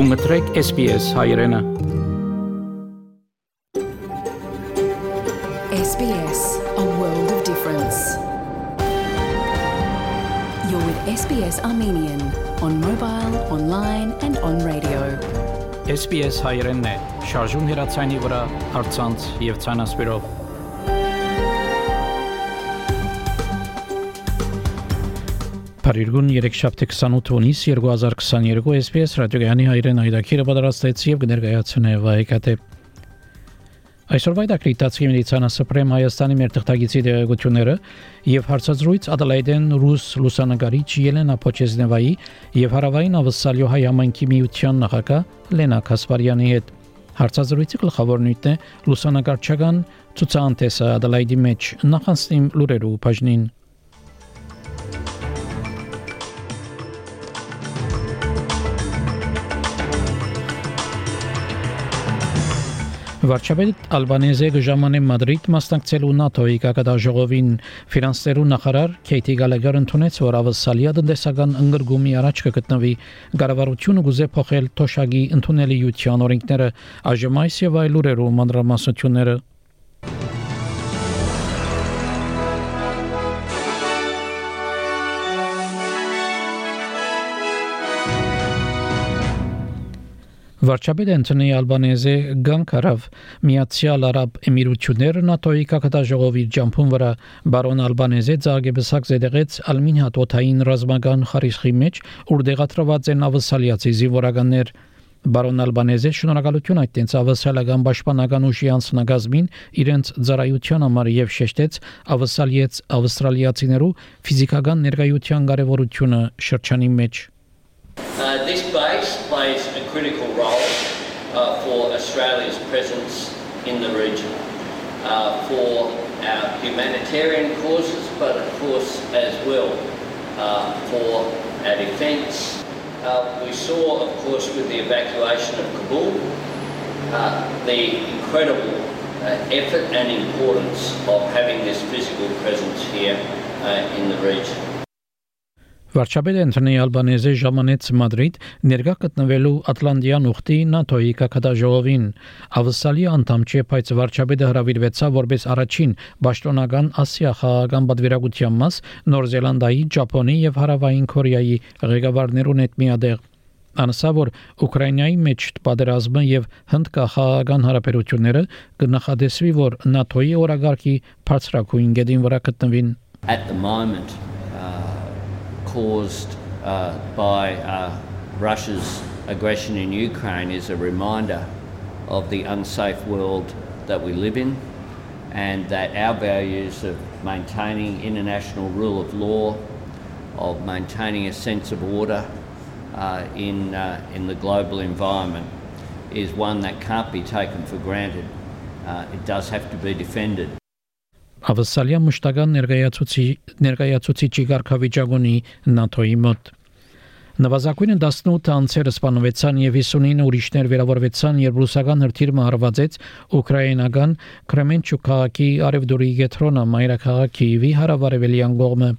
Գումտրեք SPS հայրենը SBS, a world of difference. You're with SBS Armenian on mobile, online, and on radio. SPS հայրենն է շարժուն հեռացանի վրա հարցանց եւ ցանասպիրով Փարիգուն 3-շաբթի 28 հունիս 2022 SPS ռադիոյանի հայրեն հայրակիրը պատրաստեց եւ կներկայացնե վայեկատե Այսօրվա դակրիտացի միլիցանա սպրեմ Հայաստանի մեր թղթագիտի դերակցությունները եւ հարցազրույց Ադելայդեն ռուս լուսանգարիչ Ելենա Փոչեզնևայի եւ հարավային ավսալյո հայ համայնքի միության նախագահ Լենա Կասպարյանի հետ Հարցազրույցի գլխավոր նյութն է լուսանգարչական ցուցանտեսը Ադելայդի մեջ նախանցնիմ լուրերու բաժնին Վարչապետ Ալբանեզը գժամանե Մադրիդ մասնակցելու ՆԱՏՕ-ի կակադաժողովին ֆինանսերու նախարար Քեյթի Գալագար ընդունեց, որ ավսալիա տնտեսական ընկերգումի առաջ կգտնվի կառավարությունը գուզե փոխել թոշակի ընդունելիության օրենքները այժմ այս եւ այլ ուրերու մանրամասնությունները Վարչապետ Անտոնի Ալբանեզը գանկարավ Միացյալ Արաբ Էմիրությունները ՆԱՏՕ-ի կակատաժողովի ջամփուն վրա բարոն Ալբանեզը ցագեբսակ զեդեղեց Ալմինիա տոթային ռազմական խարիշխի մեջ ուր դեղատրված են ավսալիացի զինվորականներ Բարոն Ալբանեզը շնորհակալություն այդտենց ավսալական պաշտպանական ուժի անձնագազմին իրենց ծառայության համար եւ շեշտեց ավսալիեց ավստրալիացիներու ֆիզիկական ներկայության կարեւորությունը շրջանի մեջ Uh, this base plays a critical the region, uh, for our humanitarian causes, but of course as well uh, for our defence. Uh, we saw, of course, with the evacuation of Kabul, uh, the incredible effort and importance of having this physical presence here in the region. Վարչապետ Անտոնի Ալբանեզը ժամանեց Մադրիդ ներկա գտնվելու Ատլանտյան ուխտի ՆԱՏՕ-ի կակադաժողովին։ Ավսալի անդամ չէ, բայց վարչապետը հրավիրվեցավ որպես առաջին պաշտոնական Ասիա խաղաղական պատվիրակության մաս Նոր Զելանդիայի, Ճապոնի եւ Հարավային Կորեայի ղեկավարներուն հետ միադեղ անսա որ Ուկրաինայի մեջ պատերազմը եւ հնդկախաղական հարաբերությունները կնախադեсվի որ ՆԱՏՕ-ի օրագարկի բարձրակույն գեդին վրա գտնվին At the moment caused uh, by uh, Russia's aggression in Ukraine is a reminder of the unsafe world that we live in and that our values of maintaining international rule of law, of maintaining a sense of order uh, in, uh, in the global environment is one that can't be taken for granted. Uh, it does have to be defended. Ավսալիա մշտական ներկայացուցի ներկայացուցիչի ղարքավիճակունի ՆԱՏՕ-ի մոտ Նվազագույնը 18 անձերը սպանվեցան եւ 59 ուրիշներ վերավորվեցան, երբ ռուսական հրթիռը հարվածեց ուկրաինական Կրեմենչուկ քաղաքի արևդուրի գետրոնա մայրաքաղաք Կիևի հարավարևելյան կողմը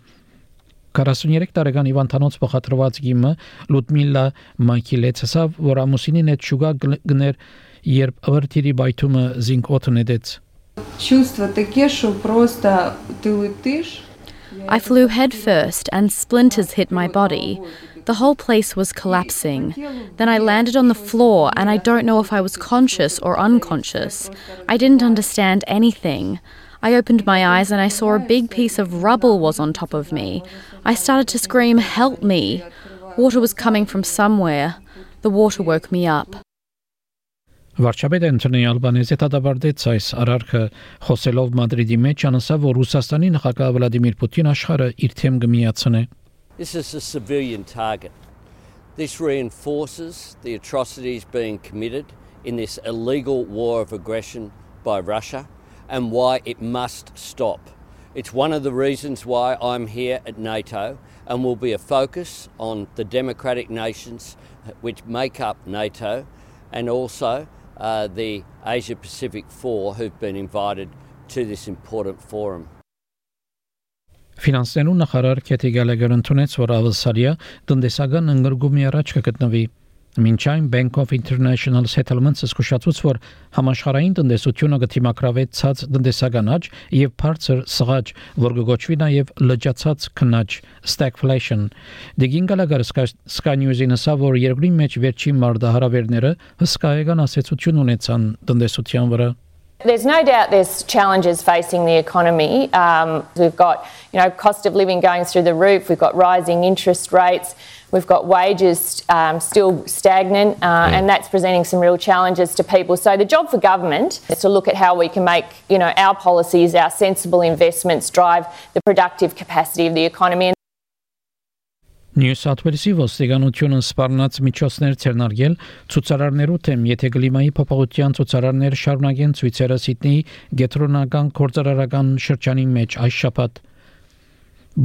43 տարեկան Իվան Թանոց փոխադրված գիմը Լուդմիլա Մակիլեցսավ, որ ամուսինին հետ շուգա գներ, երբ հրթիռի բայթումը զինք օտնեդեց Чувство такие, что просто ты летишь. I flew headfirst and splinters hit my body. The whole place was collapsing. Then I landed on the floor and I don't know if I was conscious or unconscious. I didn't understand anything. I opened my eyes and I saw a big piece of rubble was on top of me. I started to scream, Help me! Water was coming from somewhere. The water woke me up. Վարչապետ Անտոնի Ալբանեզը դատապարտեց այս արարքը խոսելով Մադրիդի մեջ անասավ որ Ռուսաստանի նախագահ Վլադիմիր Պուտին աշխարհը իր թեմ կմիացնե This is a civilian target. This reinforces the atrocities being committed in this illegal war of aggression by Russia and why it must stop. It's one of the reasons why I'm here at NATO and will be a focus on the democratic nations which make up NATO and also uh, the Asia Pacific Four who've been invited to this important forum. Ֆինանսներու նախարար Քեթի Գալագեր ընդունեց, որ ավսալիա տնտեսական ընկերգումի առաջ կգտնվի Մինչ այն Bank of International Settlements-ը զսկուշացուց, որ համաշխարհային տնտեսությունը գտիմակրավեց ցած տնտեսական աճ եւ բարձր սղաճ, որ կգոչվի նաեւ լճացած քնաճ stagflation։ Դիգին գալագար Sky News-ին ասա, որ երկրի մեջ վերջին մարտահրավերները հսկայական ասացություն ունեցան տնտեսության վրա։ There's no doubt there's challenges facing the economy. Um, we've got, you know, cost of living going through the roof. We've got rising interest rates. We've got wages um, still stagnant, uh, and that's presenting some real challenges to people. So the job for government is to look at how we can make, you know, our policies, our sensible investments drive the productive capacity of the economy. Նյու Սաութ Ուելսի ոստիկանությունը սպառնաց միջոցներ ցերնարգել ցուցարարներու թեմ, եթե գլիմայի փոփոխության ցուցարարներ շարունակեն ցույցերը Սիդնեի գետրոնական կորցարարական շրջանի մեջ այս շաբաթ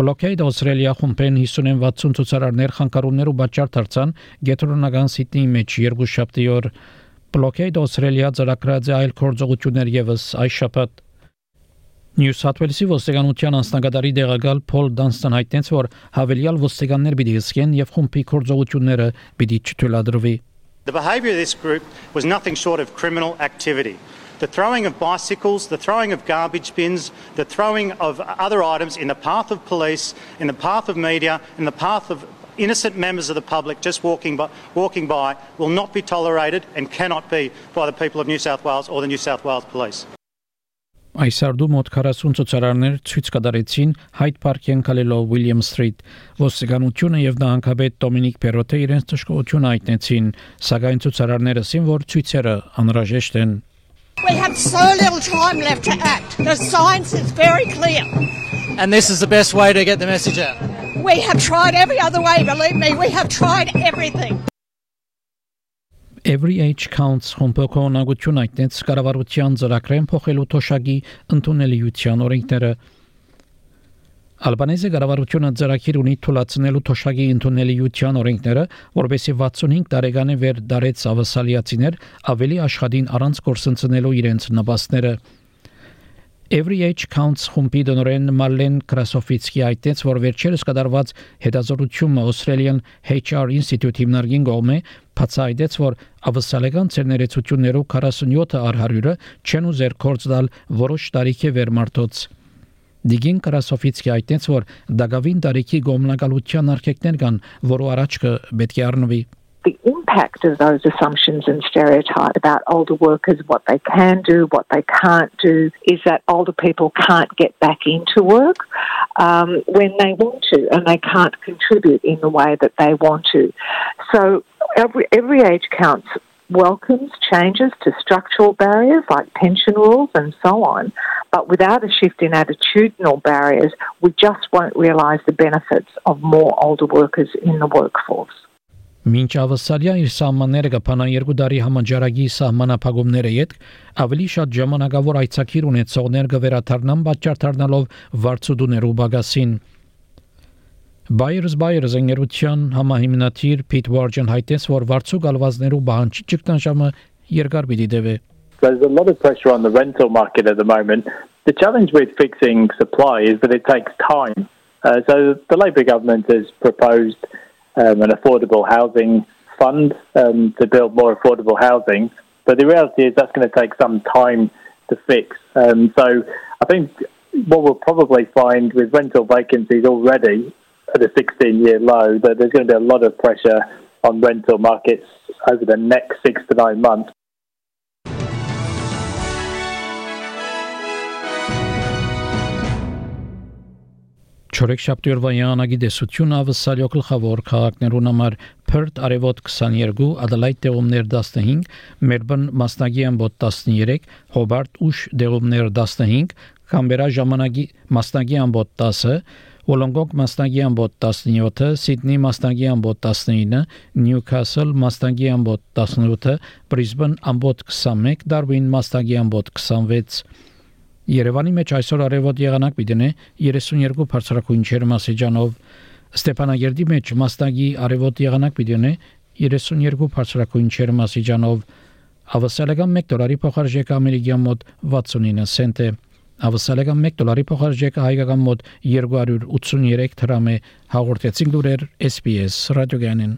Blockade Australia խումբեն 50-ին 60 ցուցարարներ խանգարումներ ու բաճար դարձան գետրոնական Սիդնեի մեջ երկու շաբթի օր Blockade Australia ծրագրած այլ կորձողություններ եւս այս շաբաթ New South Wales-ի ոստիկանության անձնակատարի դեղակալ Փոլ Դանստոն հայտնեց, որ հավելյալ ոստիկաններ պիտի հսկեն եւ խումբի կորձողությունները պիտի չթույլատրվի։ The behaviour of this group was nothing short of criminal activity. The throwing of bicycles, the throwing of garbage bins, the throwing of other items in the path of police, in the path of media, in the path of innocent members of the public just walking by, walking by will not be tolerated and cannot be by the people of New South Wales or the New South Wales Police. Այս արդու մոտ 40 ցուցարարներ ցույց կդարեցին Hyde Park-ին կալելով William Street։ Ոստիկանությունը եւ նահանգապետ Դոմինիկ Պերոտը իրենց ճշգրտությունը հայտնեցին, սակայն ցուցարարները ասին, որ ցույցերը անհրաժեշտ են։ We have so little time left to act. The science is very clear. And this is the best way to get the message out. We have tried every other way, believe me, we have tried everything. Every Age Counts խմբակողնագություն այդտենց կառավարության ծրագրեն փոխելու թոշակի ընդունելիության օրենքները Ալբանեզի կառավարությունը ծրագիր ունի թույլատնելու թոշակի ընդունելիության օրենքները, որովհետեւ 65 տարեկանի վեր դարեց ավասալիացիներ ավելի աշխատին առանց կորսնցնելու իրենց նպաստները Every Age Counts խումբի դոնորեն Մարլեն Կրասոֆիցկի այդտենց որ վերջերս կդարված հետազոտությունը Australian HR Institute հիմնարկին գոմե բացայդեց որ ավսալեգան ցերներեցություններով 47-ը առ 100-ը չեն ուզեր կորց դալ որոշ տարիքի վերմարտոց Դիգին Կրասոֆիցկի այդտենց որ դագավին տարիքի գոմնակալության արկեկներ կան, որը առաջ պետք է առնվի impact of those assumptions and stereotypes about older workers, what they can do, what they can't do, is that older people can't get back into work um, when they want to and they can't contribute in the way that they want to. So every, every age counts welcomes changes to structural barriers like pension rules and so on, but without a shift in attitudinal barriers, we just won't realise the benefits of more older workers in the workforce. Մինչ ավսալիա իր սահմանները կփանա երկու տարի համաճարակի սահմանափակումները յետ ավելի շատ ժամանակավոր այցակիր ունեցողներ կվերաթարնան պատճառ դառնալով վարձուդուներու բագասին Bayers Bayers ընկերության համահիմնադիր Pete Wargen հայտեց, որ վարձու գալվածներու բանջի ճգնաժամը երկար պիտի դեվե There's a lot of pressure on the rental market at the moment. The challenge with fixing supply is that it takes time. Uh, so the Labour government has proposed um, an affordable housing fund um, to build more affordable housing. But the reality is that's going to take some time to fix. Um, so I think what we'll probably find with rental vacancies already at a 16 year low, that there's going to be a lot of pressure on rental markets over the next six to nine months. Չորեքշաբթի օրվա յանագի դեսությունը ավսալյո գլխավոր քաղաքներուն համար Perth արևոտ 22, Adelaide դեղումներ 15, Melbourne մասնագի ամբոտ 13, Hobart ուշ դեղումներ 15, Canberra ժամանակի մասնագի ամբոտ 10, Wollongong մասնագի ամբոտ 17, Sydney մասնագի ամբոտ 19, Newcastle մասնագի ամբոտ 18, Brisbane ամբոտ 21, Darwin մասնագի ամբոտ 26 Երևանի մեջ այսօր արևոտ եղանակ պիտենե 32 բարձրակույն ջերմասեջանով Ստեփանագերդի մեջ մաստագի արևոտ եղանակ պիտենե 32 բարձրակույն ջերմասեջանով Ավասալական 1 դոլարի փոխարժեքը ամերիկյան մոտ 69 سنت է Ավասալական 1 դոլարի փոխարժեքը հայկական մոտ 283 դրամ է հաղորդեցին լուրեր SPS ռադիոգյանին